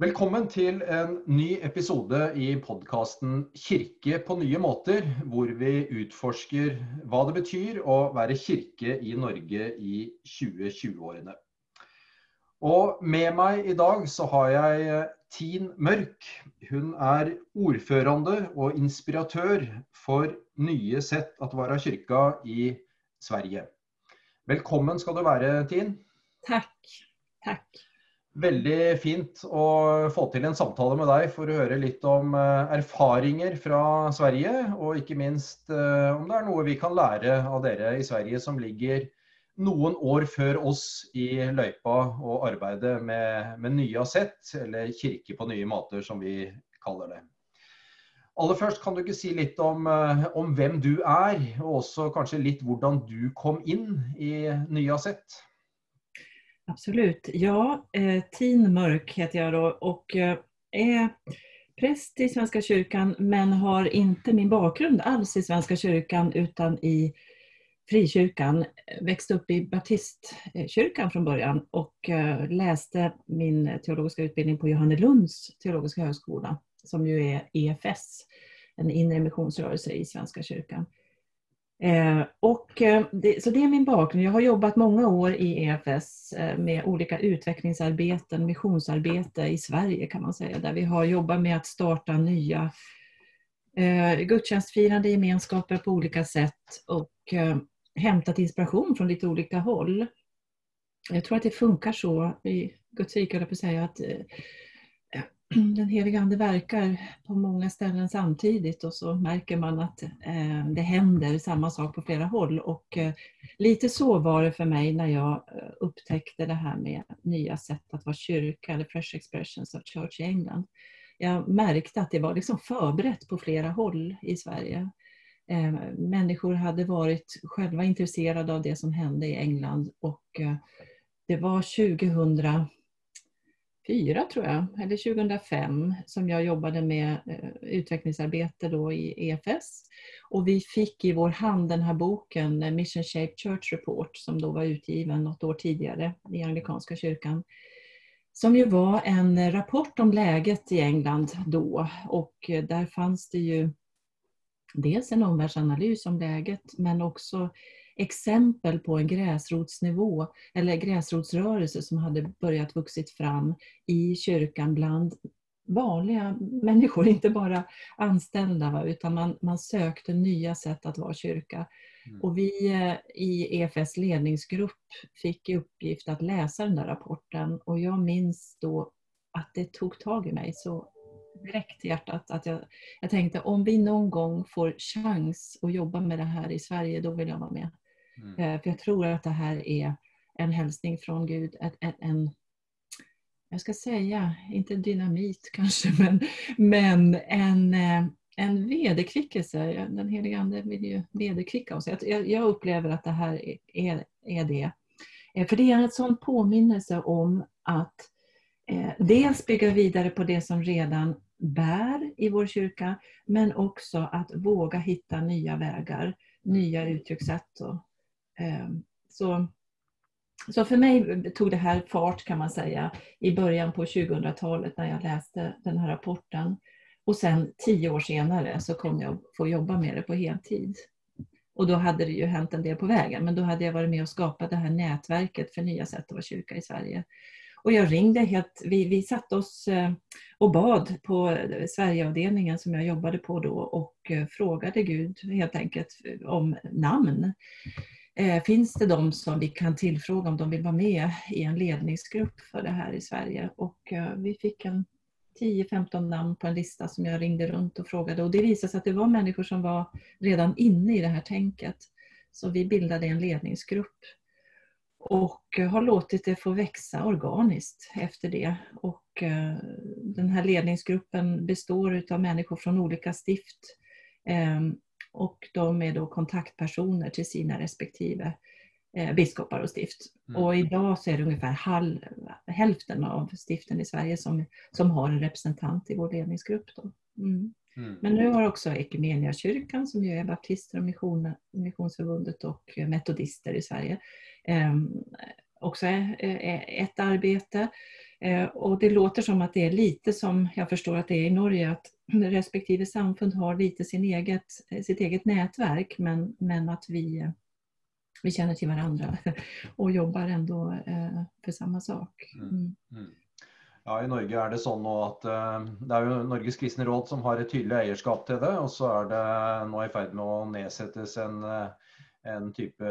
Velkommen til en ny episode i podkasten 'Kirke på nye måter', hvor vi utforsker hva det betyr å være kirke i Norge i 2020-årene. Og med meg i dag så har jeg Tin Mørk. Hun er ordførende og inspiratør for nye sett at vara kyrka i Sverige. Velkommen skal du være, Tin. Takk. Takk. Veldig fint å få til en samtale med deg for å høre litt om eh, erfaringer fra Sverige, og ikke minst eh, om det er noe vi kan lære av dere i Sverige som ligger noen år før oss i løypa og arbeidet med, med nye asett, eller kirke på nye måter, som vi kaller det. Aller først, kan du ikke si litt om, eh, om hvem du er, og også kanskje litt hvordan du kom inn i Nya asett? Absolut. Ja, eh, Tin Mörk heter jag då och eh, är präst i Svenska kyrkan men har inte min bakgrund alls i Svenska kyrkan utan i frikyrkan. Växte upp i baptistkyrkan från början och eh, läste min teologiska utbildning på Johannelunds teologiska högskola som ju är EFS, en inre missionsrörelse i Svenska kyrkan. Eh, och, eh, det, så det är min bakgrund. Jag har jobbat många år i EFS eh, med olika utvecklingsarbeten, missionsarbete i Sverige kan man säga, där vi har jobbat med att starta nya eh, gudstjänstfirande gemenskaper på olika sätt och eh, hämtat inspiration från lite olika håll. Jag tror att det funkar så i Guds rike, på att säga, att eh, den heliga Ande verkar på många ställen samtidigt och så märker man att eh, det händer samma sak på flera håll. Och eh, lite så var det för mig när jag eh, upptäckte det här med nya sätt att vara kyrka, eller Fresh Expressions of Church i England. Jag märkte att det var liksom förberett på flera håll i Sverige. Människor hade varit själva intresserade av det som hände i England och det var 2000 2004 tror jag, eller 2005, som jag jobbade med eh, utvecklingsarbete då i EFS. Och vi fick i vår hand den här boken eh, Mission Shaped Church Report som då var utgiven något år tidigare i Anglikanska kyrkan. Som ju var en rapport om läget i England då och eh, där fanns det ju dels en omvärldsanalys om läget men också exempel på en gräsrotsnivå eller gräsrotsrörelse som hade börjat vuxit fram i kyrkan bland vanliga människor, inte bara anställda, va? utan man, man sökte nya sätt att vara kyrka. Mm. Och vi eh, i EFS ledningsgrupp fick i uppgift att läsa den där rapporten och jag minns då att det tog tag i mig så direkt i hjärtat att jag, jag tänkte om vi någon gång får chans att jobba med det här i Sverige, då vill jag vara med. Mm. Eh, för jag tror att det här är en hälsning från Gud, en, en jag ska säga, inte dynamit kanske, men, men en, eh, en vederkvickelse. Den heliga Ande vill ju vederkvicka oss. Jag, jag upplever att det här är, är det. Eh, för det är en sån påminnelse om att eh, dels bygga vidare på det som redan bär i vår kyrka, men också att våga hitta nya vägar, nya uttryckssätt och Ehm, så, så för mig tog det här fart kan man säga i början på 2000-talet när jag läste den här rapporten. Och sen tio år senare så kom jag få jobba med det på heltid. Och då hade det ju hänt en del på vägen, men då hade jag varit med och skapat det här nätverket för nya sätt att vara kyrka i Sverige. Och jag ringde helt, vi, vi satte oss eh, och bad på Sverigeavdelningen som jag jobbade på då och eh, frågade Gud helt enkelt om namn. Eh, finns det de som vi kan tillfråga om de vill vara med i en ledningsgrupp för det här i Sverige? Och eh, vi fick en 10-15 namn på en lista som jag ringde runt och frågade och det visade sig att det var människor som var redan inne i det här tänket. Så vi bildade en ledningsgrupp och eh, har låtit det få växa organiskt efter det. Och eh, den här ledningsgruppen består av människor från olika stift ehm, och de är då kontaktpersoner till sina respektive eh, biskopar och stift. Mm. Och idag så är det ungefär halv, hälften av stiften i Sverige som, som har en representant i vår ledningsgrupp. Då. Mm. Mm. Men nu har också Equmeniakyrkan som ju är baptister och mission, Missionsförbundet och metodister i Sverige eh, också är, är ett arbete. Eh, och det låter som att det är lite som jag förstår att det är i Norge, att respektive samfund har lite sin eget, sitt eget nätverk men, men att vi, vi känner till varandra och jobbar ändå eh, för samma sak. Mm. Mm. mm. Ja, I Norge är det så nå at uh, det är ju Norges kristne råd som har ett tydligt ägarskap till det. och så är det nå i ferd med att nedsättas en en type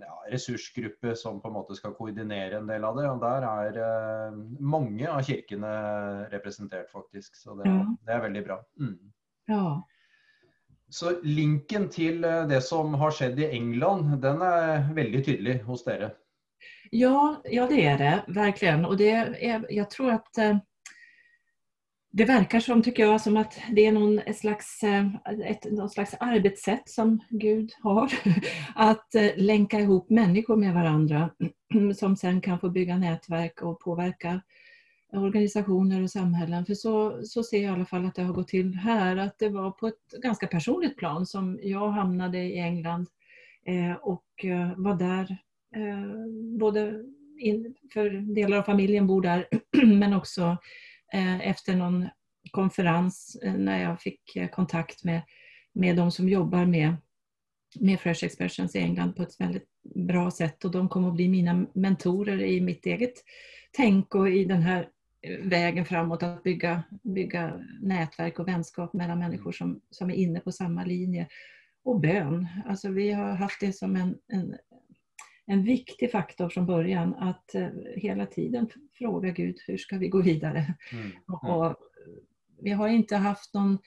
ja, resursgruppe som på en måte skal koordinere en del av det. Og der er eh, mange av kirkene representert, faktisk. Så det, ja. det er veldig bra. Mm. Ja. Så linken til eh, det som har skjedd i England, den är väldigt tydlig hos dere? Ja, ja det är det verkligen. Och det är, jag tror att eh, det verkar som, tycker jag, som att det är någon slags, eh, ett, någon slags arbetssätt som Gud har. Att eh, länka ihop människor med varandra som sen kan få bygga nätverk och påverka organisationer och samhällen. För så, så ser jag i alla fall att det har gått till här. Att det var på ett ganska personligt plan som jag hamnade i England eh, och var där både in, för delar av familjen bor där men också Eh, efter någon konferens eh, när jag fick eh, kontakt med, med de som jobbar med, med Fresh Expressions i England på ett väldigt bra sätt och de kom att bli mina mentorer i mitt eget tänk och i den här vägen framåt att bygga, bygga nätverk och vänskap mellan människor som, som är inne på samma linje. Och bön. Alltså vi har haft det som en, en, en viktig faktor från början att eh, hela tiden fråga Gud hur ska vi gå vidare. Mm. Mm. Och vi har inte haft någon,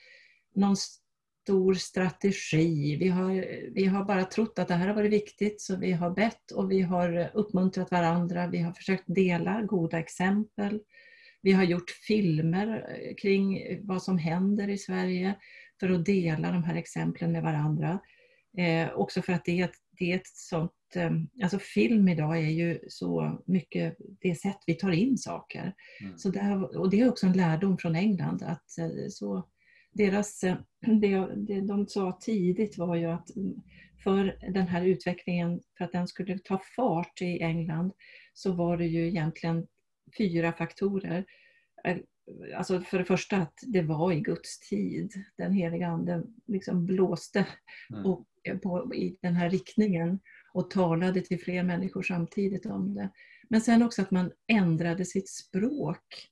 någon stor strategi. Vi har, vi har bara trott att det här har varit viktigt så vi har bett och vi har uppmuntrat varandra. Vi har försökt dela goda exempel. Vi har gjort filmer eh, kring vad som händer i Sverige för att dela de här exemplen med varandra. Eh, också för att det är, ett, det är ett sånt alltså film idag är ju så mycket det sätt vi tar in saker. Mm. Så det här, och det är också en lärdom från England. att eh, så deras, eh, det, det de sa tidigt var ju att mm, för den här utvecklingen, för att den skulle ta fart i England, så var det ju egentligen fyra faktorer. Eh, alltså för det första att det var i Guds tid. Den heliga Ande liksom blåste mm. och, på, i den här riktningen och talade till fler människor samtidigt om det. Men sen också att man ändrade sitt språk.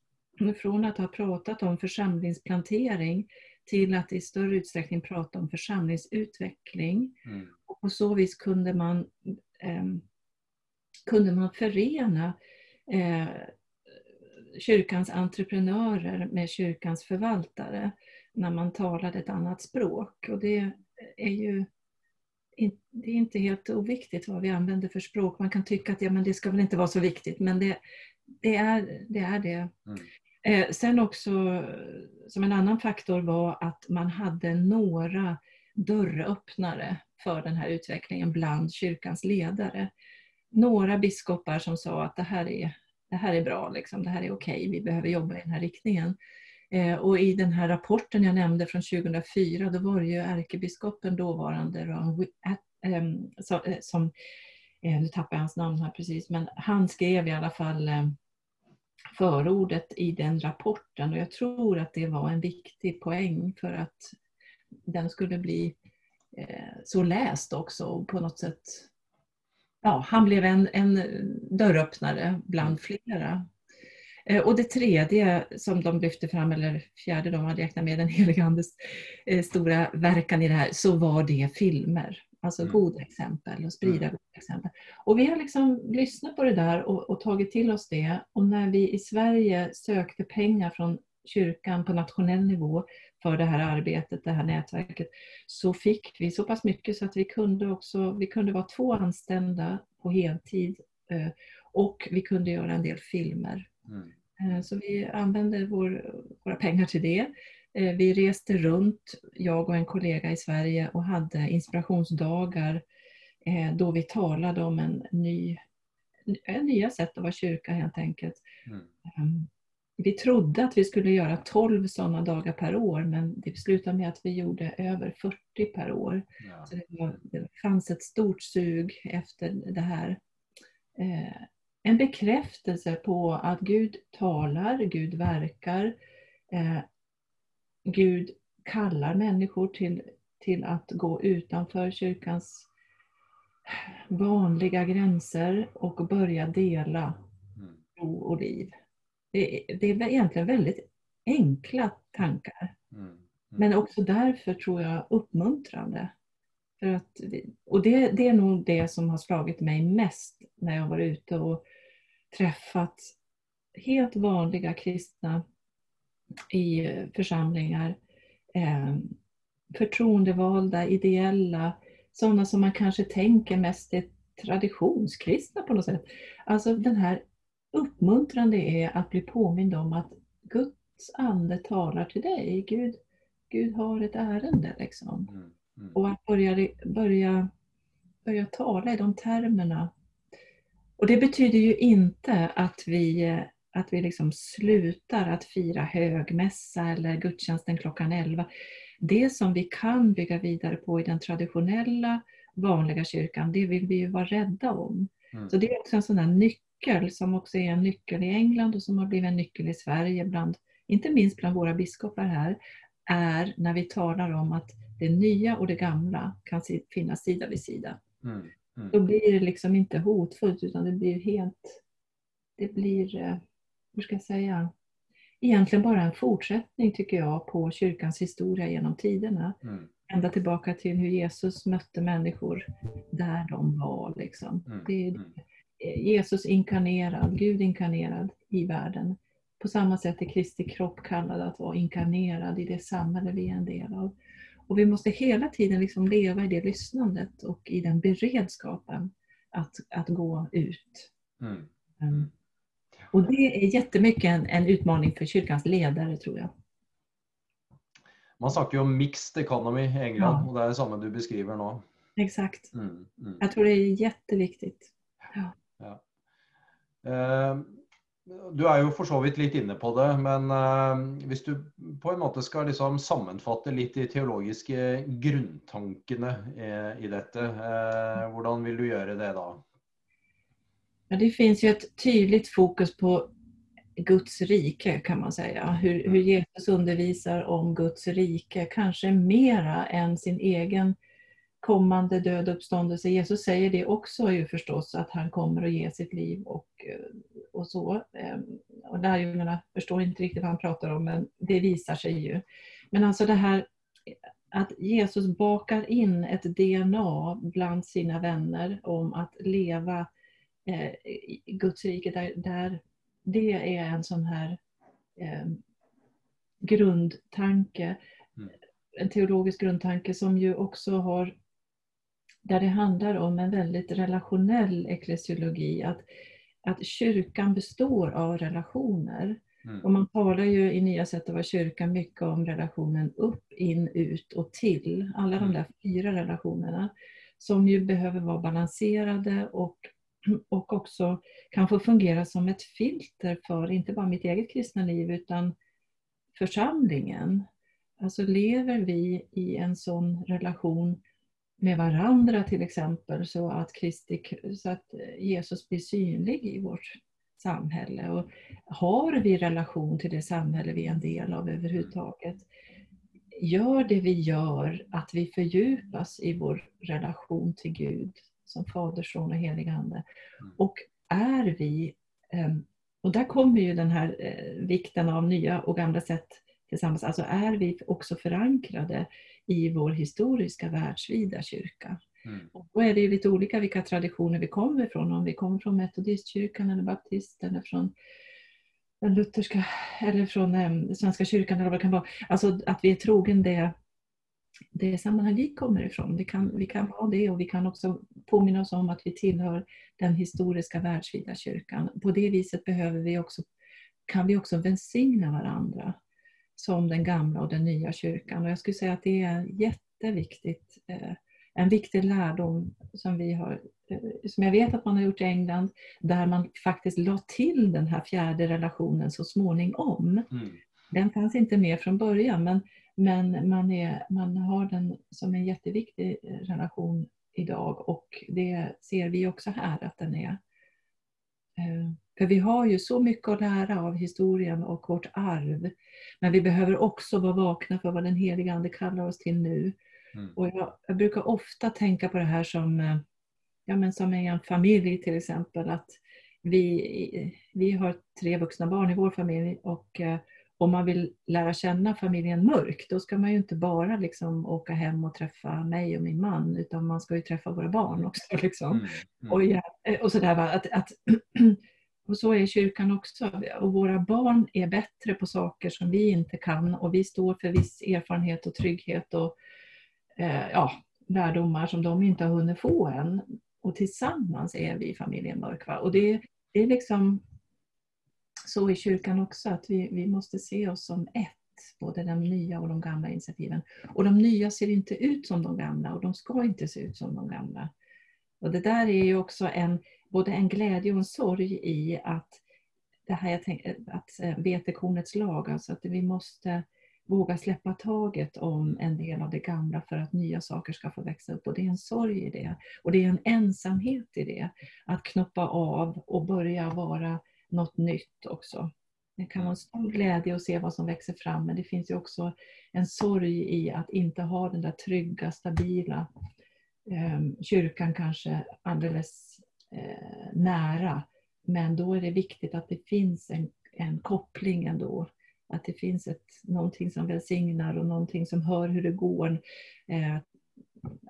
Från att ha pratat om församlingsplantering till att i större utsträckning prata om församlingsutveckling. Mm. Och på så vis kunde man, eh, kunde man förena eh, kyrkans entreprenörer med kyrkans förvaltare när man talade ett annat språk. Och det är ju det är inte helt oviktigt vad vi använder för språk. Man kan tycka att ja, men det ska väl inte vara så viktigt, men det, det, är, det är det. Mm. Eh, sen också som en annan faktor var att man hade några dörröppnare för den här utvecklingen bland kyrkans ledare. Några biskopar som sa att det här är, det här är bra, liksom, det här är okej, okay, vi behöver jobba i den här riktningen. Eh, och i den här rapporten jag nämnde från 2004, då var det ju ärkebiskopen dåvarande Ron ehm, eh, som, eh, nu tappar jag hans namn här precis, men han skrev i alla fall förordet i den rapporten. Och jag tror att det var en viktig poäng för att den skulle bli så läst också och på något sätt Ja, han blev en, en dörröppnare bland flera. Eh, och det tredje som de lyfte fram, eller fjärde de hade räknat med, den heliga Andes eh, stora verkan i det här, så var det filmer. Alltså mm. goda exempel och sprida mm. goda exempel. Och vi har liksom lyssnat på det där och, och, tagit till oss det. Och när vi i Sverige sökte pengar från kyrkan på nationell nivå för det här arbetet, det här nätverket, så fick vi så pass mycket så att vi kunde också, vi kunde vara två anställda på heltid eh, och vi kunde göra en del filmer. Mm. Eh, så vi använde vår, våra pengar till det. Eh, vi reste runt, jag och en kollega i Sverige och hade inspirationsdagar eh, då vi talade om en ny, nya sätt att vara kyrka helt enkelt. Mm. Ehm, vi trodde att vi skulle göra 12 sådana dagar per år men det slutade med att vi gjorde över 40 per år. Ja. Så det, var, det fanns ett stort sug efter det här en bekräftelse på att Gud talar, Gud verkar, eh, Gud kallar människor till, till att gå utanför kyrkans vanliga gränser och börja dela Mm. tro och liv. Det, är- det är egentligen väldigt enkla tankar. Mm. Men också därför tror jag uppmuntrande. För att, och det, det är nog det som har slagit mig mest när jag var ute och träffat helt vanliga kristna i eh, församlingar. Eh, förtroendevalda, ideella, sådana som man kanske tänker mest är traditionskristna på något sätt. Alltså den här uppmuntrande är att bli påmind om att Guds ande talar till dig. Gud, Gud har ett ärende liksom. Mm. Mm. Och att börja, börja, börja tala i de termerna. Och det betyder ju inte att vi, att vi liksom slutar att fira högmässa eller gudstjänsten klockan 11. Det som vi kan bygga vidare på i den traditionella vanliga kyrkan, det vill vi ju vara rädda om. Mm. Så det är också en sån här nyckel som också är en nyckel i England och som har blivit en nyckel i Sverige, bland, inte minst bland våra biskopar här, är när vi talar om att det nya och det gamla kan finnas sida vid sida. Mm. Mm. Då blir det liksom inte hotfullt utan det blir helt, det blir, eh, hur ska jag säga, egentligen bara en fortsättning tycker jag på kyrkans historia genom tiderna. Mm. Ända tillbaka till hur Jesus mötte människor där de var. Liksom. Mm. Det är Mm. Jesus inkarnerad, Gud inkarnerad i världen. På samma sätt är Kristi kropp kallad att vara inkarnerad i det samhälle vi är en del av. Och vi måste hela tiden liksom leva i det lyssnandet och i den beredskapen att, att gå ut. Mm. Um, Och det är jättemycket en, en utmaning för kyrkans ledare tror jag. Man snakker jo om mixed economy i England, Ja. og det er det samme du beskriver nå. Exakt. Mm. Mm. Jag tror det är jätteviktigt. Eh, Du er jo for så vidt litt inne på det, men eh, hvis du på en måte skal liksom sammenfatte litt de teologiske grunntankene eh, i dette, eh, hvordan vil du gjøre det da? Ja, det finns ju ett tydligt fokus på Guds rike kan man säga. Hur, hur Jesus undervisar om Guds rike, kanske mera än sin egen kommande död och uppståndelse. Jesus säger det också ju förstås, att han kommer att ge sitt liv och, eh, och så. Ehm, Och lärjungarna förstår inte riktigt vad han pratar om, men det visar sig ju. Men alltså det här att Jesus bakar in ett DNA bland sina vänner om att leva eh, i Guds rike, där, där det är en sån här eh, grundtanke, Mm. en teologisk grundtanke som ju också har, där det handlar om en väldigt relationell eklesiologi, att, att kyrkan består av relationer. Mm. Och man talar ju i Nya sätt att vara kyrkan mycket om relationen upp, in, ut och till. Alla de där fyra relationerna som ju behöver vara balanserade och, och också kan få fungera som ett filter för inte bara mitt eget kristna liv utan församlingen. Alltså lever vi i en sån relation med varandra till exempel så att, Kristi, så att Jesus blir synlig i vårt samhälle. Och har vi relation till det samhälle vi är en del av överhuvudtaget? Gör det vi gör att vi fördjupas i vår relation till Gud som Fader, Son och Helig Ande? Och är vi, ehm, och där kommer ju den här eh, vikten av nya och gamla sätt tillsammans, alltså är vi också förankrade i vår historiska världsvida kyrka? Mm. Och då är det ju lite olika vilka traditioner vi kommer ifrån. Om vi kommer från metodistkyrkan eller baptist eller från den lutherska eller från eh, Svenska kyrkan eller vad det kan vara. Alltså att vi är trogen det, det sammanhang vi kommer ifrån. Vi kan, vi kan vara det och vi kan också påminna oss om att vi tillhör den historiska världsvida kyrkan. På det viset behöver vi också, kan vi också välsigna varandra som den gamla och den nya kyrkan. Och jag skulle säga att det är jätteviktigt eh, en viktig lärdom som vi har, eh, som jag vet att man har gjort i England, där man faktiskt la till den här fjärde relationen så småningom. Mm. Den fanns inte med från början, men, men man, är, man har den som en jätteviktig eh, relation idag och det ser vi också här att den är för vi har ju så mycket att lära av historien och vårt arv. Men vi behöver också vara vakna för vad den heliga Ande kallar oss till nu. Mm. Och jag, jag, brukar ofta tänka på det här som, eh, ja, men som i en familj till exempel. Att vi, vi har tre vuxna barn i vår familj och eh, om man vill lära känna familjen Mörk, då ska man ju inte bara liksom åka hem och träffa mig och min man, utan man ska ju träffa våra barn också. Liksom. Mm, mm. Och, ja, eh, och, sådär, att, att, och så är kyrkan också. Och våra barn är bättre på saker som vi inte kan och vi står för viss erfarenhet och trygghet och eh, ja, lärdomar som de inte har hunnit få än. Och tillsammans är vi familjen Mörk. Va? Och det, det är liksom så i kyrkan också, att vi, vi måste se oss som ett både de nya och de gamla initiativen. Och de nya ser inte ut som de gamla och de ska inte se ut som de gamla. Och det där är ju också en, både en glädje och en sorg i att det här jag tänk, att eh, vetekornets lag, alltså att vi måste våga släppa taget om en del av det gamla för att nya saker ska få växa upp. Och det är en sorg i det. Och det är en ensamhet i det. Att knoppa av och börja vara något nytt också. Det kan vara en stor glädje att se vad som växer fram men det finns ju också en sorg i att inte ha den där trygga, stabila eh, Ehm, kyrkan kanske alldeles eh, nära. Men då är det viktigt att det finns en, en koppling ändå. Att det finns ett, någonting som välsignar och någonting som hör hur det går. Eh,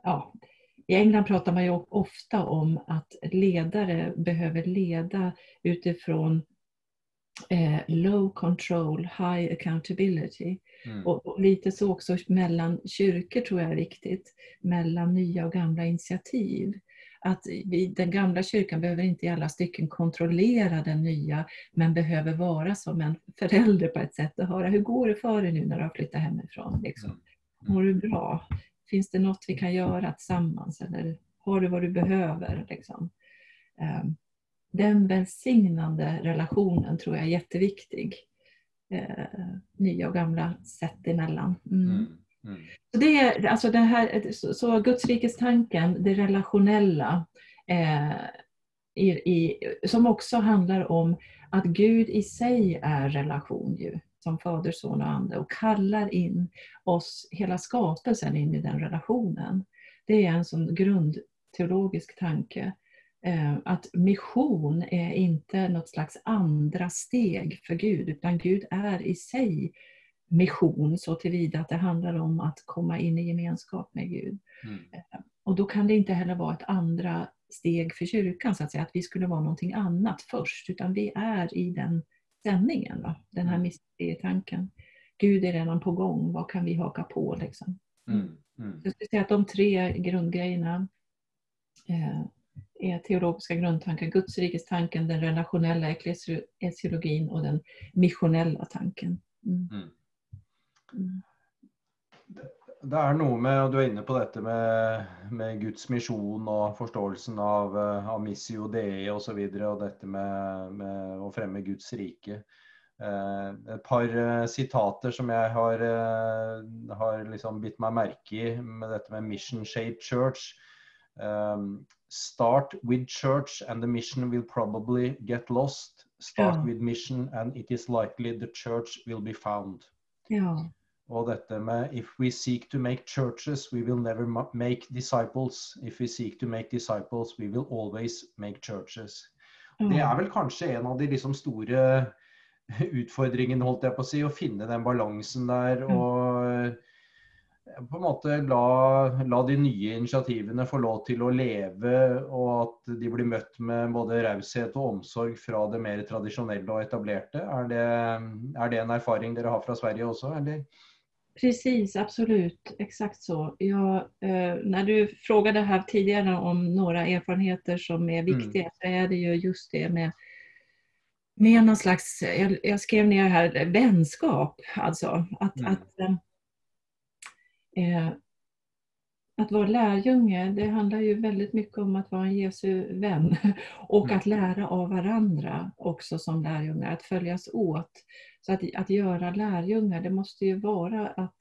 ja, i England pratar man ju ofta om att ledare behöver leda utifrån eh, low control, high accountability. Mm. Och, och, lite så också mellan kyrkor tror jag är viktigt, mellan nya och gamla initiativ. Att vi, den gamla kyrkan behöver inte i alla stycken kontrollera den nya, men behöver vara som en förälder på ett sätt och höra hur går det för dig nu när du har flyttat hemifrån? Liksom. Mm. Mår du bra? Finns det något vi kan göra tillsammans? Eller har du vad du behöver? Liksom? Ehm, den välsignande relationen tror jag är jätteviktig. Eh, nya och gamla sätt emellan. Mm. Mm. Mm. Så, det är, alltså det här, så Guds rikes tanken, det relationella, eh, i, i, som också handlar om att Gud i sig är relation. Ju som Fader, Son och Ande och kallar in oss, hela skapelsen, in i den relationen. Det är en sån grundteologisk tanke. Eh, att mission är inte något slags andra steg för Gud, utan Gud är i sig mission så tillvida att det handlar om att komma in i gemenskap med Gud. Mm. Eh, och då kan det inte heller vara ett andra steg för kyrkan, så att säga, att vi skulle vara någonting annat först, utan vi är i den sändningen, va? den här mm. mysterietanken. Gud är redan på gång, vad kan vi haka på? Liksom? Mm. Mm. Jag skulle säga att de tre grundgrejerna eh, är teologiska grundtankar. Guds rikes tanken, den relationella eklesiologin och den missionella tanken. Mm. Mm. mm det er noe med, og Du er inne på dette med, med Guds misjon og forståelsen av, eh, av missio dei. Og, så videre, og dette med, med, å fremme Guds rike. Eh, et par eh, sitater som jeg har, eh, har liksom bitt meg merke i med dette med mission shaped church. Um, start with church and the mission will probably get lost. Start ja. with mission and it is likely the church will be found. Ja. Og dette med If we seek to make churches, we will never make disciples. If we seek to make disciples, we will always make churches. Mm. Det er vel kanskje en av de liksom store utfordringene, holdt jeg på å si, å finne den balansen der. Mm. Og på en måte la, la, de nye initiativene få lov til å leve, og at de blir møtt med både raushet og omsorg fra det mer tradisjonelle og etablerte. Er det, er det en erfaring dere har fra Sverige også, eller? Precis, absolut. Exakt så. Jag, eh, när du frågade här tidigare om några erfarenheter som är viktiga mm. så är det ju just det med, med någon slags, jag, jag skrev ner här, vänskap. Alltså att, mm. att eh, att vara lärjunge, det handlar ju väldigt mycket om att vara en Jesu vän och mm. att lära av varandra också som lärjungar, att följas åt. Så att, att göra lärjungar, det måste ju vara att,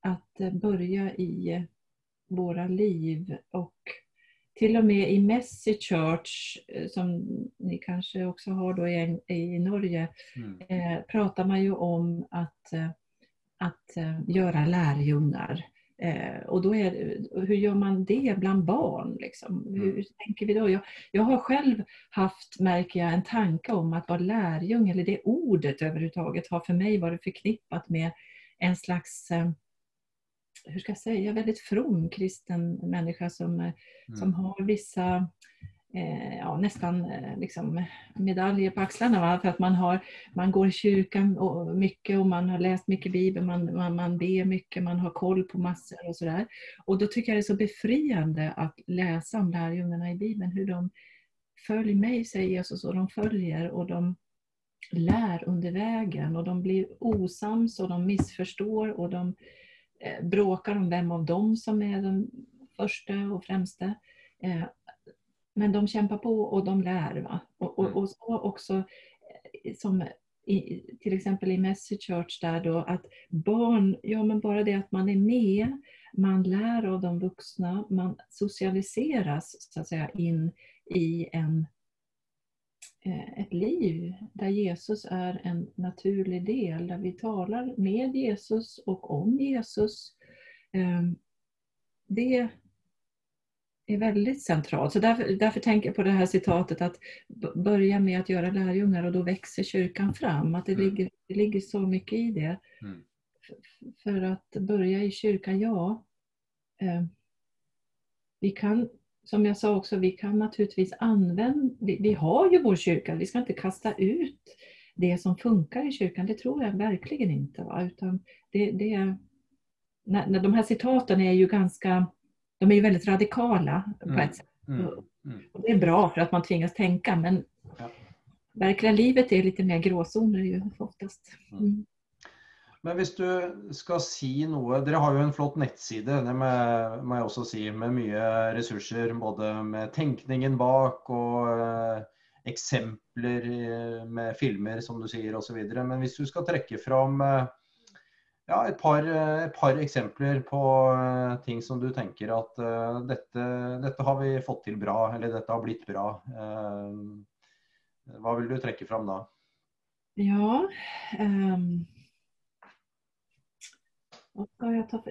att börja i våra liv och till och med i Messy Church, eh, som ni kanske också har då i, i Norge, mm. eh, pratar man ju om att, eh, att eh, göra lärjungar. Eh, och då är, hur gör man det bland barn? Liksom? Mm. Hur tänker vi då? Jag, jag har själv haft, märker jag, en tanke om att vara lärjung, eller det ordet överhuvudtaget har för mig varit förknippat med en slags eh, hur ska jag säga, väldigt from kristen människa som, mm. som har vissa eh, ja, nästan eh, liksom medaljer på axlarna. Va? För att man, har, man går i kyrkan och mycket och man har läst mycket Bibeln, man, man, man ber mycket, man har koll på massor och sådär. Och då tycker jag det är så befriande att läsa om lärjungarna i Bibeln, hur de följer mig, säger Jesus, och de följer och de lär under vägen och de blir osams och de missförstår och de eh, bråkar om vem av dem som är den första och främsta. Eh, men de kämpar på och de lär. Va? Och, och, mm. och så också eh, som i, till exempel i Message Church där då att barn, ja men bara det att man är med, man lär av de vuxna, man socialiseras så att säga in i en, eh, ett liv där Jesus är en naturlig del, där vi talar med Jesus och om Jesus. Ehm, det är väldigt centralt. Så därför, därför tänker jag på det här citatet att börja med att göra lärjungar och då växer kyrkan fram. Att det, mm. ligger, det ligger så mycket i det. Mm. För att börja i kyrkan, ja. Eh, vi kan, som jag sa också, vi kan naturligtvis använda, vi, vi har ju vår kyrka, vi ska inte kasta ut det som funkar i kyrkan, det tror jag verkligen inte. Va? Utan det, det, när, när de här citaten är ju ganska de är ju väldigt radikala på mm. ett sätt. Mm. Mm. Och det är bra för att man tvingas tänka men ja. verkliga livet är lite mer gråzoner ju oftast. Men om du ska säga något, ni har ju en flott nettsida, det må jag också säga, med mycket resurser, både med tänkningen bak och eh, exempel eh, med filmer som du säger och så vidare. Men om du ska träcka fram eh, ja, et, par, et, par, eksempler på uh, ting som du tenker at uh, dette, dette, har vi fått til bra, eller dette har blitt bra. Uh, hva vil du trekke fram da? Ja um?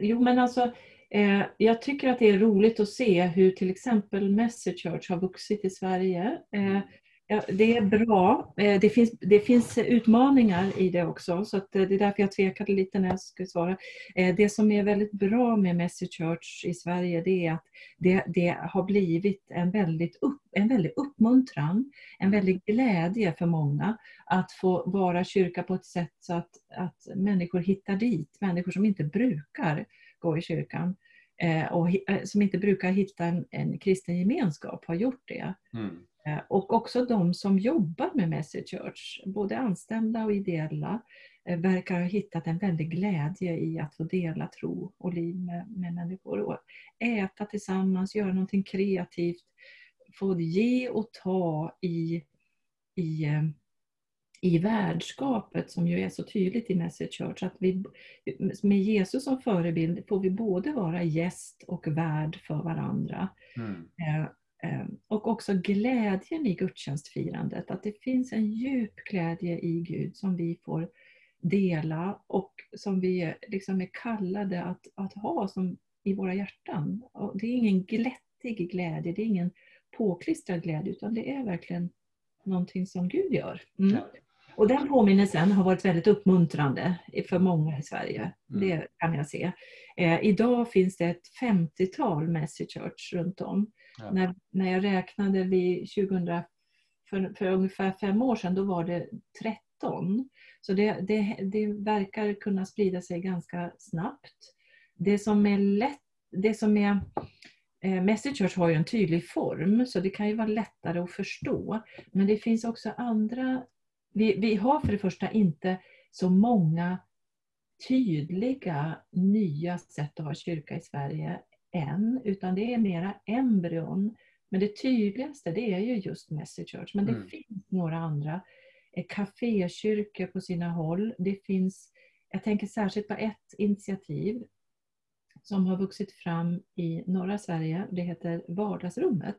Jo men alltså eh, jag tycker att det är roligt att se hur till exempel Message Church har vuxit i Sverige. Eh, Ja, det är bra. Eh, det finns, det finns utmaningar i det också, så eh, det är därför jag tvekade lite när jag skulle svara. Eh, det som är väldigt bra med Messy Church i Sverige, det är att det, det har blivit en väldigt, upp, en väldigt uppmuntran, en väldig glädje för många att få vara kyrka på ett sätt så att, att människor hittar dit, människor som inte brukar gå i kyrkan och som inte brukar hitta en, en kristen gemenskap har gjort det. Mm. Eh, och också de som jobbar med Message Church, både anställda och ideella, eh, verkar ha hittat en väldig glädje i att få dela tro och liv med, med människor. Och äta tillsammans, göra någonting kreativt, få ge och ta i, i, eh, i värdskapet som ju är så tydligt i Message Church. Att vi, med Jesus som förebild får vi både vara gäst och värd för varandra. Mm. Ehm, och också glädjen i gudstjänstfirandet, att det finns en djup glädje i Gud som vi får dela och som vi liksom är kallade att, att ha som i våra hjärtan. Och det är ingen glättig glädje, det är ingen påklistrad glädje utan det är verkligen någonting som Gud gör. Mm. Och den påminnelsen har varit väldigt uppmuntrande för många i Sverige. Mm. Det kan jag se. Eh, idag finns det ett 50-tal Message Church runt om. Ja. När, när jag räknade vid 2000, för, för ungefär fem år sedan, då var det 13. Så det, det, det verkar kunna sprida sig ganska snabbt. Det som är lätt, det som är eh, Church har ju en tydlig form så det kan ju vara lättare att förstå. Men det finns också andra... Vi, vi har för det första inte så många tydliga nya sätt att ha kyrka i Sverige än, utan det är mera embryon. Men det tydligaste det är ju just Message Church, men det mm. finns några andra. Kafékyrkor på sina håll. Det finns, jag tänker särskilt på ett initiativ som har vuxit fram i norra Sverige. Det heter Vardagsrummet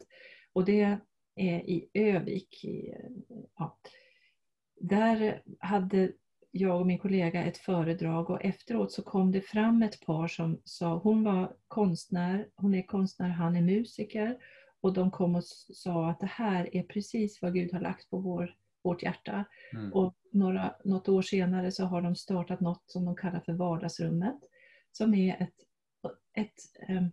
och det är i Övik. I, ja. Där hade jag och min kollega ett föredrag och efteråt så kom det fram ett par som sa, hon var konstnär, hon är konstnär, han är musiker och de kom och sa att det här är precis vad Gud har lagt på vår, vårt hjärta. Mm. Och några, något år senare så har de startat något som de kallar för vardagsrummet som är ett, ett, ehm,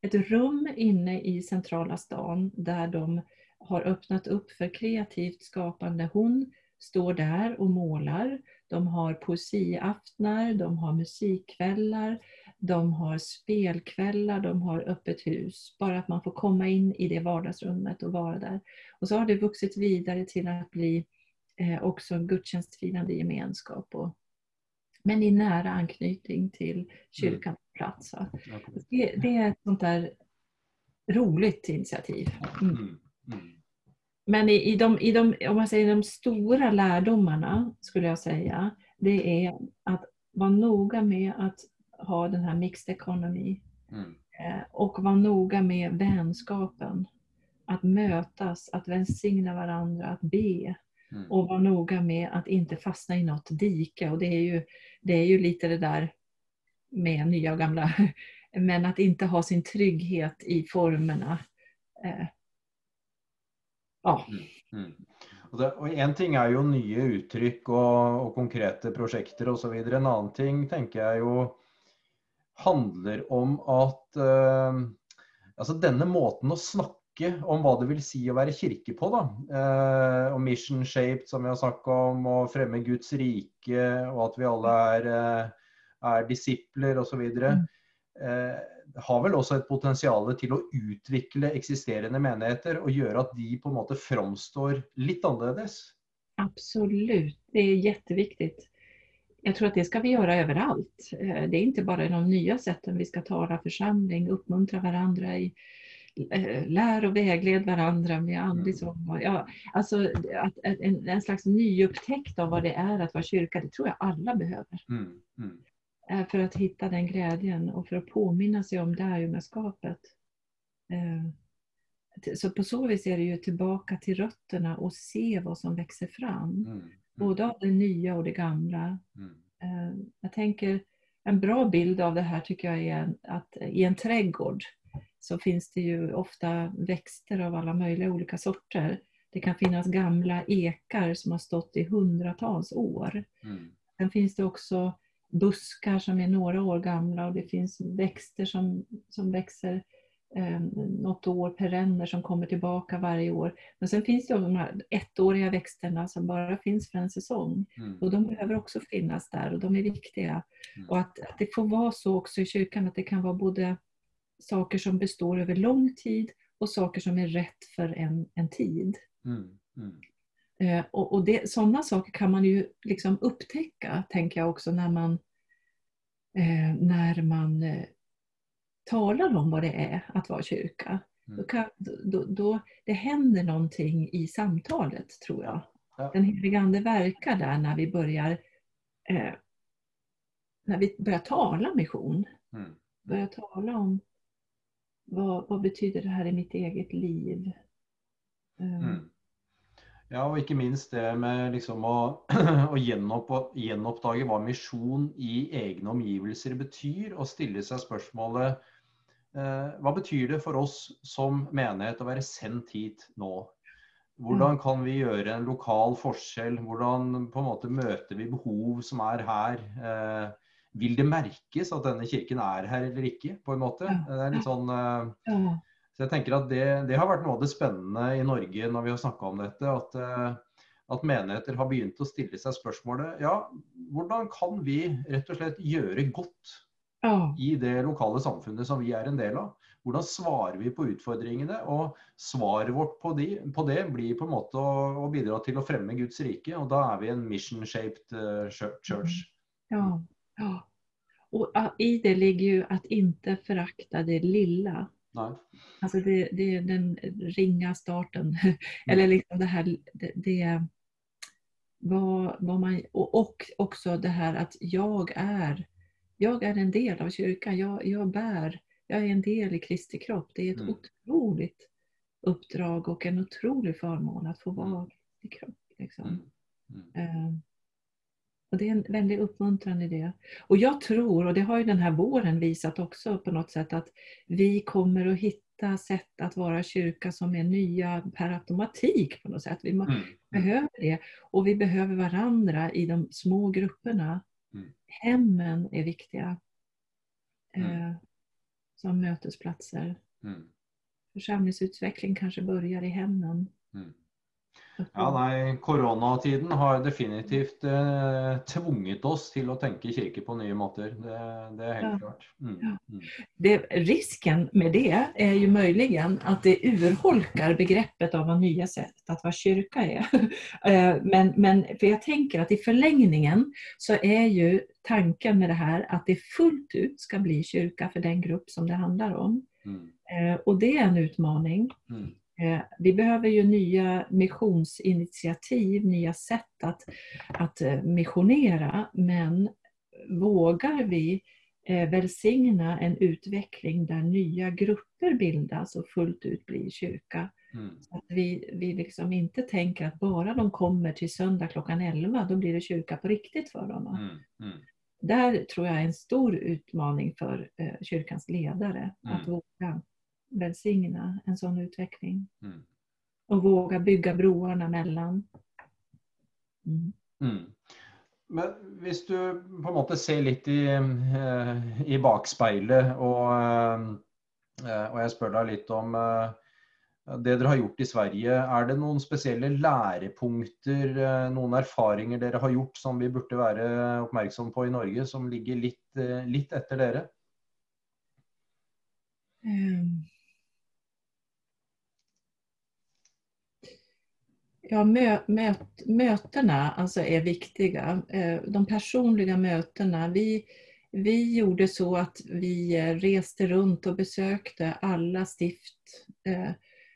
ett rum inne i centrala stan där de har öppnat upp för kreativt skapande. Hon står där och målar. De har poesiaftnar, de har musikkvällar, de har spelkvällar, de har öppet hus. Bara att man får komma in i det vardagsrummet och vara där. Och så har det vuxit vidare till att bli eh, också gudstjänstfirande gemenskap. Och, men i nära anknytning till kyrkan på plats. Det, det, är ett sånt där roligt initiativ. Mm. Mm. Men i, i, de, i de, om man säger de stora lärdomarna skulle jag säga, det är att vara noga med att ha den här mixed economy. Mm. Eh, och vara noga med vänskapen. Att mötas, att välsigna varandra, att be. Mm. Och vara noga med att inte fastna i något dike. Och det är ju, det är ju lite det där med nya och gamla. Men att inte ha sin trygghet i formerna. Eh, ja. Mm. Mm. Og, det, og En ting er jo nye uttrykk og, og konkrete prosjekter osv. En annen ting tenker jeg jo handler om at uh, altså denne måten å snakke om hva det vil si å være kirke på, da, uh, og mission shaped, som vi har snakket om, og fremme Guds rike, og at vi alle er, er disipler osv. Mm. Har vel også et potensial til å utvikle eksisterende menigheter og gjøre at de på en måte framstår litt annerledes? Absolut, det är jätteviktigt. Jag tror att det ska vi göra överallt. Eh, det är inte bara de nya sätten vi ska tala församling, uppmuntra varandra i eh, lär och vägled varandra med andlig mm. sång. Ja, alltså att, en, en slags nyupptäckt av vad det är att vara kyrka, det tror jag alla behöver. Mm, mm. För att hitta den glädjen och för att påminna sig om lärjungaskapet. Eh, så på så vis är det ju tillbaka till rötterna och se vad som växer fram. Mm. Mm. Både av det nya och det gamla. Mm. Eh, jag tänker, en bra bild av det här tycker jag är att i en trädgård så finns det ju ofta växter av alla möjliga olika sorter. Det kan finnas gamla ekar som har stått i hundratals år. Mm. Sen finns det också buskar som är några år gamla och det finns växter som, som växer eh, något år, perenner som kommer tillbaka varje år. Men sen finns det de här ettåriga växterna som bara finns för en säsong. Mm. Och de behöver också finnas där och de är viktiga. Mm. Och att, att, det får vara så också i kyrkan att det kan vara både saker som består över lång tid och saker som är rätt för en, en tid. Mm. Eh, och, och det, sådana saker kan man ju liksom upptäcka, tänker jag också, när man, eh, när man eh, talar om vad det är att vara kyrka. Mm. Då, kan, då, då, det händer någonting i samtalet, tror jag. Ja. Den helige Ande verkar där när vi börjar eh, när vi börjar tala mission. Mm. Börjar tala om vad, vad betyder det här i mitt eget liv? Eh, mm. Ja, og ikke minst det med liksom å, å gjenoppdage hva misjon i egne omgivelser betyr, og stille seg spørsmålet eh, hva betyr det for oss som menighet å være sendt hit nå? Hvordan kan vi gjøre en lokal forskjell? Hvordan på en måte møter vi behov som er her? Eh, vil det merkes at denne kirken er her eller ikke? på en måte? Det er litt sånn eh, så jeg tenker at det, det, har vært noe av det spennende i Norge når vi har snakka om dette. At, eh, at, menigheter har begynt å stille seg spørsmålet ja, hvordan kan vi rett og slett gjøre godt i det lokale samfunnet som vi er en del av? Hvordan svarer vi på utfordringene? Og svaret vårt på, de, på det blir på en måte å, å, bidra til å fremme Guds rike. Og da er vi en mission-shaped uh, church. Ja, ja. Och i det ligger ju att inte förakta det lilla. Nej. Alltså det, det är den ringa starten. Mm. Eller liksom det här, det, det vad, vad man, och, och också det här att jag är jag är en del av kyrkan, jag, jag bär, jag är en del i Kristi kropp. Det är ett Mm. otroligt uppdrag och en otrolig förmån att få vara i kropp. Liksom. Mm. Och det är en väldig uppmuntran i det. Och jag tror, och det har ju den här våren visat också på något sätt, att vi kommer att hitta sätt att vara kyrka som är nya per automatik på något sätt. Vi Mm. Mm. behöver det. Och vi behöver varandra i de små grupperna. Mm. Hemmen är viktiga Mm. eh, som mötesplatser. Mm. Församlingsutveckling kanske börjar i hemmen. Mm. Ja, nei, Koronatiden har definitivt eh, tvunget oss til å tenke kirke på nye måter. Det, det er helt Ja. klart. Mm. Ja. Mm. det, risken med det är ju möjligen att det urholkar begreppet av vad nya sätt att vara kyrka är. Eh, men, men för jag tänker att i förlängningen så är ju tanken med det här att det fullt ut ska bli kyrka för den grupp som det handlar om. Mm. Eh, Och det är en utmaning. Mm. Eh, Vi behöver ju nya missionsinitiativ, nya sätt att, att eh, missionera. Men vågar vi eh, välsigna en utveckling där nya grupper bildas och fullt ut blir kyrka? Mm. Så att vi, vi liksom inte tänker att bara de kommer till söndag klockan 11, då blir det kyrka på riktigt för dem. Mm. Mm. Där tror jag är en stor utmaning för kyrkans ledare att Mm. våga välsigna en sån utveckling Mm. och våga bygga broarna mellan. Mm. Mm. Men hvis du på en måte ser litt i, eh, i bakspeilet, og, eh, og jeg spør deg litt om eh, det dere har gjort i Sverige, er det noen spesielle lærepunkter, noen erfaringer dere har gjort som vi burde være oppmerksom på i Norge, som ligger litt, eh, litt etter dere? Ehm. Ja, mö, möt, mötena alltså är viktiga. Eh, de personliga mötena. Vi, vi gjorde så att vi eh, reste runt och besökte alla stift. Eh,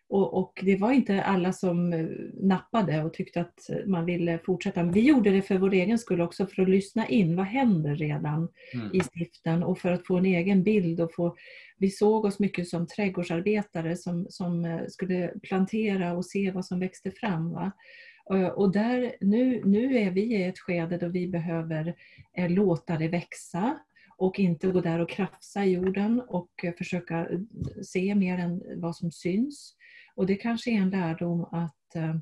och, och det var inte alla som eh, nappade och tyckte att man ville fortsätta. Men vi gjorde det för vår egen skull också, för att lyssna in. Vad händer redan Mm. i stiften? Och för att få en egen bild. Och få, vi såg oss mycket som trädgårdsarbetare som, som eh, skulle plantera och se vad som växte fram. Va? Eh, Och där, nu, nu är vi i ett skede då vi behöver eh, låta det växa och inte gå där och krafsa i jorden och försöka se mer än vad som syns. Och det kanske är en lärdom att, eh,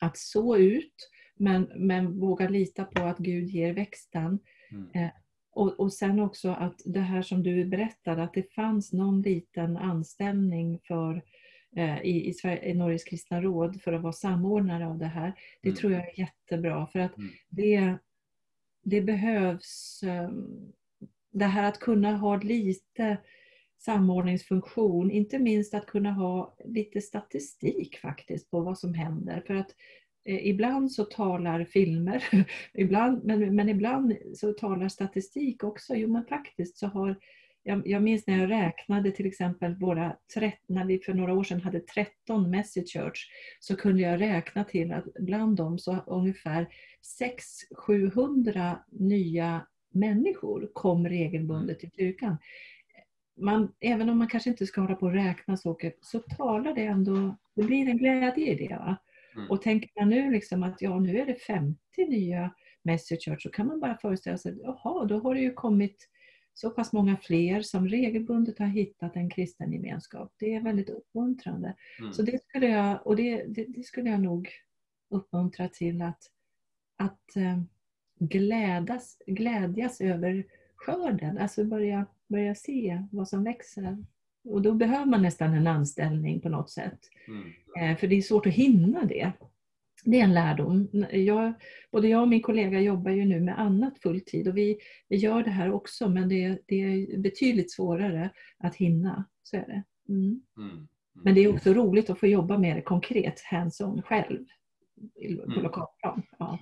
att så ut men, men våga lita på att Gud ger växten. Mm. Och, och sen också att det här som du berättade, att det fanns någon liten anställning för eh, i, i, Sverige, i Norges kristna råd för att vara samordnare av det här. Det Mm. tror jag är jättebra för att Mm. det, det behövs eh, det här att kunna ha lite samordningsfunktion, inte minst att kunna ha lite statistik faktiskt på vad som händer. För att eh, ibland så talar filmer, ibland, men, men ibland så talar statistik också. Jo men faktiskt så har jag, jag minns när jag räknade till exempel våra 13, när vi för några år sedan hade 13 Message Church så kunde jag räkna till att bland dem så ungefär 600-700 nya människor kom regelbundet till kyrkan. Man, även om man kanske inte ska hålla på och räkna saker så talar det ändå, det blir en glädje i det. Va? Mm. Och tänker man nu liksom att ja, nu är det 50 nya Message så kan man bara föreställa sig, jaha, då har det ju kommit så pass många fler som regelbundet har hittat en kristen gemenskap. Det är väldigt uppmuntrande. Mm. Så det skulle jag, och det, det, det skulle jag nog uppmuntra till att, att eh, glädas, glädjas över skörden. Alltså börja, börja se vad som växer. Och då behöver man nästan en anställning på något sätt. Mm. Eh, För det är svårt att hinna det. Det är en lärdom. Jag, både jag och min kollega jobbar ju nu med annat fulltid och vi, vi gör det här också men det, är- det är betydligt svårare att hinna. Så är det. Mm. Mm. Men det är också roligt att få jobba med det konkret, hands-on själv på Mm. lokalplan. Ja.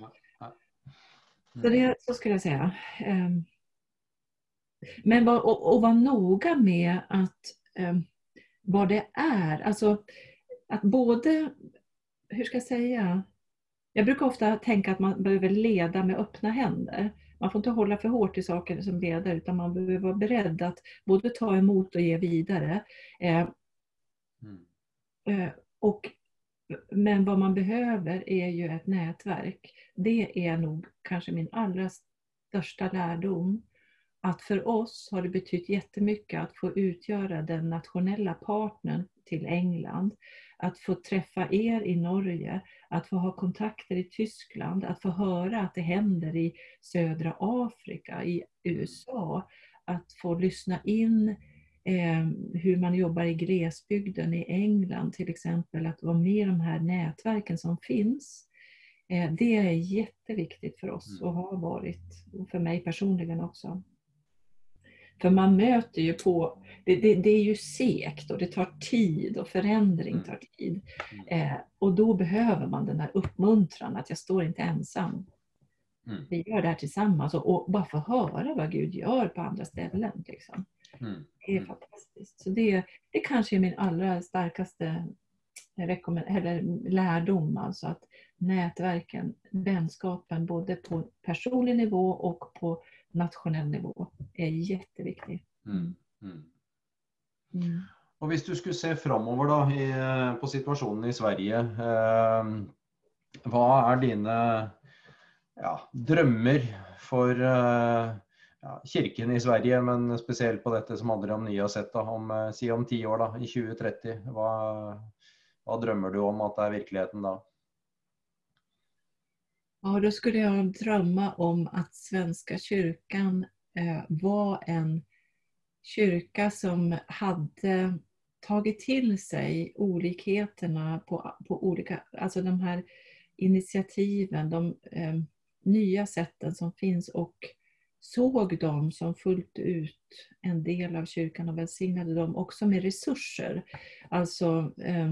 Så, Mm. det, så skulle jag säga. Men var, och, och vara noga med att um, vad det är. Alltså att både, hur ska jag säga? Jag brukar ofta tänka att man behöver leda med öppna händer. man får inte hålla för hårt i saker som ledare utan man behöver vara beredd att både ta emot och ge vidare. Eh, mm. eh, och, men vad man behöver är ju ett nätverk. Det är nog kanske min allra största lärdom. Att för oss har det betytt jättemycket att få utgöra den nationella partnern till England att få träffa er i Norge, att få ha kontakter i Tyskland, att få höra att det händer i södra Afrika, i USA, att få lyssna in eh, hur man jobbar i glesbygden i England till exempel, att vara med i de här nätverken som finns. Eh, det är jätteviktigt för oss och har varit, och för mig personligen också. För man möter ju på, det, det, det, är ju sekt och det tar tid och förändring mm. tar tid. Mm. Eh, och då behöver man den där uppmuntran att jag står inte ensam. Mm. Vi gör det här tillsammans och, och, bara få höra vad Gud gör på andra ställen. Liksom. Mm. Det är fantastiskt. Så det, det kanske är min allra starkaste eller lärdom. Alltså att nätverken, vänskapen både på personlig nivå och på nationell nivå är jätteviktig. Mm. Mm. Mm. Och om du skulle se framover då, i, på situationen i Sverige, eh, vad är dina ja, drömmar för eh, ja, kyrkan i Sverige, men speciellt på detta som handlar om nya sätt, då, om, eh, si om tio år, då, i 2030, vad, vad drömmer du om att det är verkligheten då? Ja, då skulle jag drömma om att Svenska kyrkan eh, var en kyrka som hade tagit till sig olikheterna på, på olika, alltså de här initiativen, de eh, nya sätten som finns och såg dem som fullt ut en del av kyrkan och välsignade dem också med resurser. Alltså eh,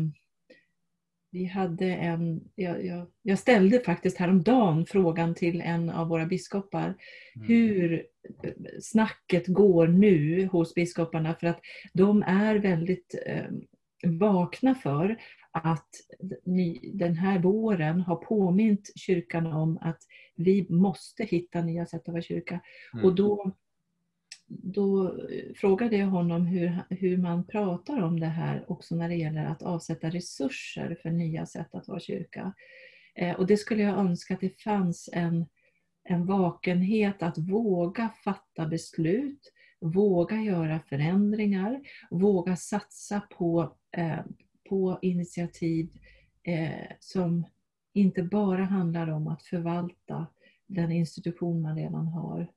vi hade en, jag, jag, jag, ställde faktiskt häromdagen frågan till en av våra biskopar mm. hur snacket går nu hos biskoparna för att de är väldigt eh, vakna för att ny, den här våren har påmint kyrkan om att vi måste hitta nya sätt att vara kyrka. Mm. Och då då frågade jag honom hur, hur man pratar om det här också när det gäller att avsätta resurser för nya sätt att vara kyrka. Eh, och det skulle jag önska att det fanns en, en vakenhet att våga fatta beslut, våga göra förändringar, våga satsa på, eh, på initiativ eh, som inte bara handlar om att förvalta den institution man redan har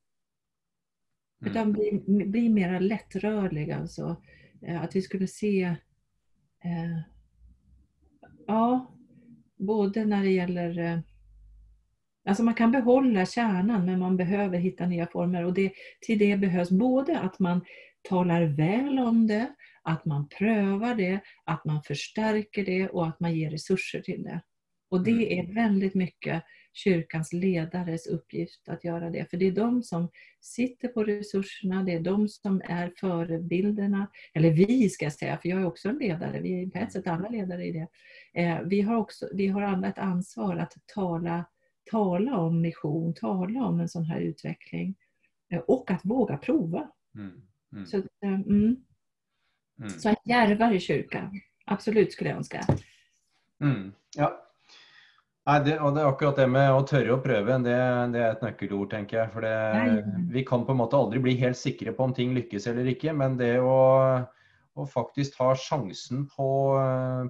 Mm. Utan bli, bli mer lättrörlig alltså. Eh, att vi skulle se eh, Ja, både när det gäller eh, Alltså man kan behålla kärnan men man behöver hitta nya former och det, till det behövs både att man talar väl om det, att man prövar det, att man förstärker det och att man ger resurser till det. Och det mm. är väldigt mycket kyrkans ledares uppgift att göra det. För det är de som sitter på resurserna, det är de som är förebilderna. Eller vi ska jag säga, för jag är också en ledare. Vi är på ett sätt alla ledare i det. Eh, vi har, också, vi har alla ett ansvar att tala, tala om mission, tala om en sån här utveckling. Eh, och att våga prova. Mm. Mm. Så, eh, mm. Mm. Så en djärvare kyrka, absolut skulle jag önska. Mm. Ja, Nei, det, og det er akkurat det med å tørre å prøve, det, det er et nøkkelord, tenker jeg. For det, vi kan på en måte aldri bli helt sikre på om ting lykkes eller ikke, men det å, å faktisk ta sjansen på,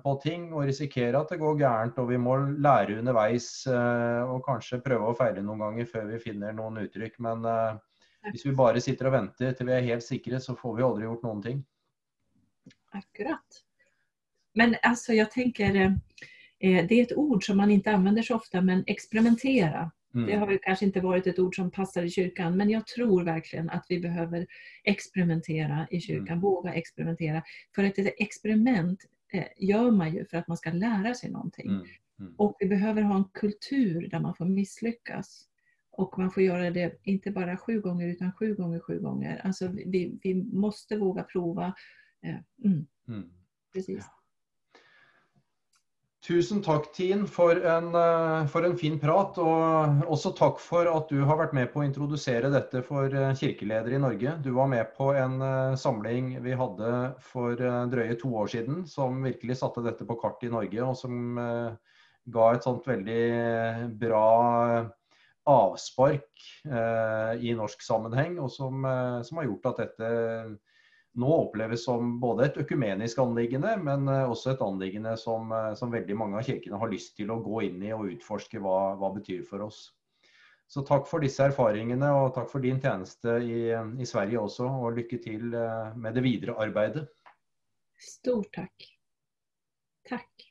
på, ting og risikere at det går gærent, og vi må lære underveis eh, og kanskje prøve å feile noen ganger før vi finner noen uttrykk. Men uh, hvis vi bare sitter og venter til vi er helt sikre, så får vi aldri gjort noen ting. Akkurat. Men alltså jag tänker eh, Eh, det är ett ord som man inte använder så ofta, men experimentera. Mm. Det har väl kanske inte varit ett ord som passar i kyrkan, men jag tror verkligen att vi behöver experimentera i kyrkan, mm. våga experimentera. För att ett experiment eh, gör man ju för att man ska lära sig någonting. Mm. mm. Och vi behöver ha en kultur där man får misslyckas. Och man får göra det inte bara sju gånger utan sju gånger sju gånger. Alltså vi, vi måste våga prova. Eh, mm. Mm. Precis. Tusen takk, Tin, for en, eh, for en, fin prat. Og også takk for at du har vært med på å introdusere dette for eh, kirkeledere i Norge. Du var med på en eh, samling vi hadde for drøye to år siden, som virkelig satte dette på kartet i Norge, og som ga et sånt veldig bra avspark i norsk sammenheng, og som, som har gjort at dette nå oppleves som både et økumenisk anliggende, men eh, også et anliggende som, eh, som, veldig mange av kirkene har lyst til å gå inn i og utforske hva, hva betyr for oss. Så takk for disse erfaringene, og takk for din tjeneste i, i Sverige også. Og lykke til eh, med det videre arbeidet. Stort takk. Takk.